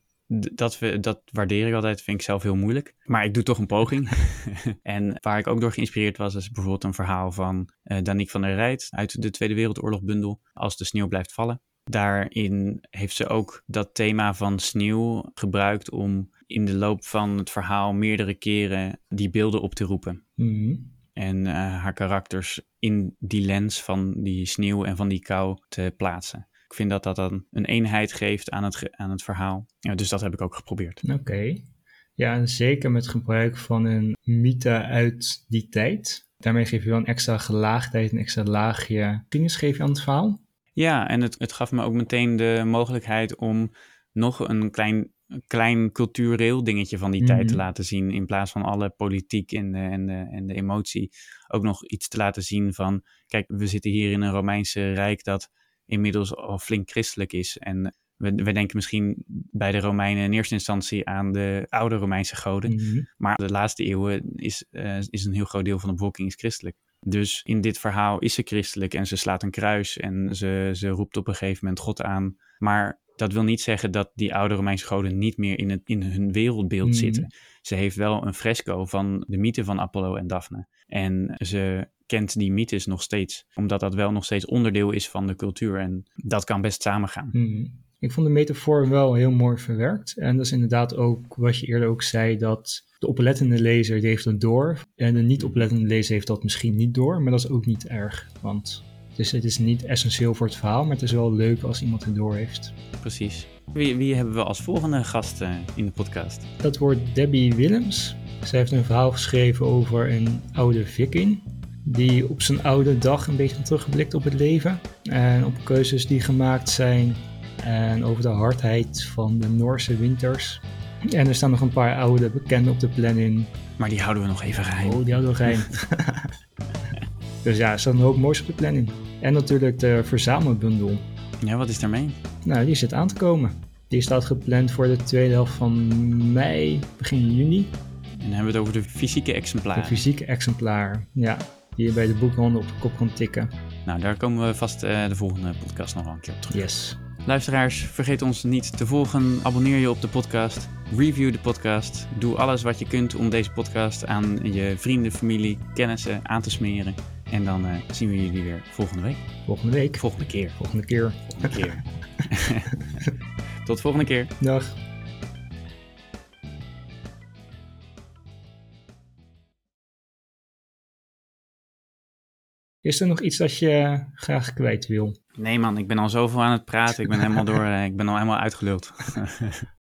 dat, we, dat waardeer ik altijd, vind ik zelf heel moeilijk. Maar ik doe toch een poging. [laughs] en waar ik ook door geïnspireerd was, is bijvoorbeeld een verhaal van uh, Danique van der Rijt uit de Tweede Wereldoorlog bundel, Als de sneeuw blijft vallen. Daarin heeft ze ook dat thema van sneeuw gebruikt om in de loop van het verhaal meerdere keren die beelden op te roepen.
Mm
En uh, haar karakters in die lens van die sneeuw en van die kou te plaatsen. Ik vind dat dat dan een eenheid geeft aan het, aan het verhaal. Ja, dus dat heb ik ook geprobeerd.
Oké. Okay. Ja, en zeker met gebruik van een mythe uit die tijd. Daarmee geef je wel een extra gelaagdheid, een extra laagje kennis geef je aan het verhaal.
Ja, en het, het gaf me ook meteen de mogelijkheid om nog een klein, klein cultureel dingetje van die
Mhm.
tijd te laten zien. In plaats van alle politiek en de, en, de, en de emotie. Ook nog iets te laten zien van, kijk, we zitten hier in een Romeinse Rijk dat inmiddels al flink christelijk is. En we, we denken misschien bij de Romeinen in eerste instantie aan de oude Romeinse goden.
Mhm.
Maar de laatste eeuwen is, eh, is een heel groot deel van de bevolking is christelijk. Dus in dit verhaal is ze christelijk en ze slaat een kruis en ze, ze roept op een gegeven moment God aan. Maar dat wil niet zeggen dat die oude Romeinse goden niet meer in, het, in hun wereldbeeld
Mhm.
zitten. Ze heeft wel een fresco van de mythe van Apollo en Daphne. En ze kent die mythes nog steeds, omdat dat wel nog steeds onderdeel is van de cultuur. En dat kan best samengaan.
Mhm. Ik vond de metafoor wel heel mooi verwerkt. En dat is inderdaad ook wat je eerder ook zei, dat De oplettende lezer die heeft het door. En de niet oplettende lezer heeft dat misschien niet door. Maar dat is ook niet erg. Want het is, het is niet essentieel voor het verhaal. Maar het is wel leuk als iemand het door heeft.
Precies. Wie, wie hebben we als volgende gast uh, in de podcast?
Dat wordt Debbie Willems. Zij heeft een verhaal geschreven over een oude viking. Die op zijn oude dag een beetje terugblikt op het leven. En op keuzes die gemaakt zijn. En over de hardheid van de Noorse winters. En er staan nog een paar oude bekenden op de planning.
Maar die houden we nog even geheim.
Oh, die houden we geheim. [laughs] dus ja, er staat een hoop moois op de planning. En natuurlijk de verzamelbundel.
Ja, wat is daarmee?
Nou, die zit aan te komen. Die staat gepland voor de tweede helft van mei, begin juni.
En dan hebben we het over de fysieke exemplaar.
De fysieke exemplaar, ja. Die je bij de boekhandel op de kop kan tikken.
Nou, daar komen we vast uh, de volgende podcast nog een keer op terug.
Yes.
Luisteraars, vergeet ons niet te volgen. Abonneer je op de podcast. Review de podcast. Doe alles wat je kunt om deze podcast aan je vrienden, familie, kennissen aan te smeren. En dan uh, zien we jullie weer volgende week.
Volgende week.
Volgende keer.
Volgende keer.
Volgende keer. [laughs] [laughs] Tot volgende keer.
Dag. Is er nog iets dat je graag kwijt wil?
Nee man, ik ben al zoveel aan het praten. Ik ben helemaal door, ik ben al helemaal uitgeluld. [laughs]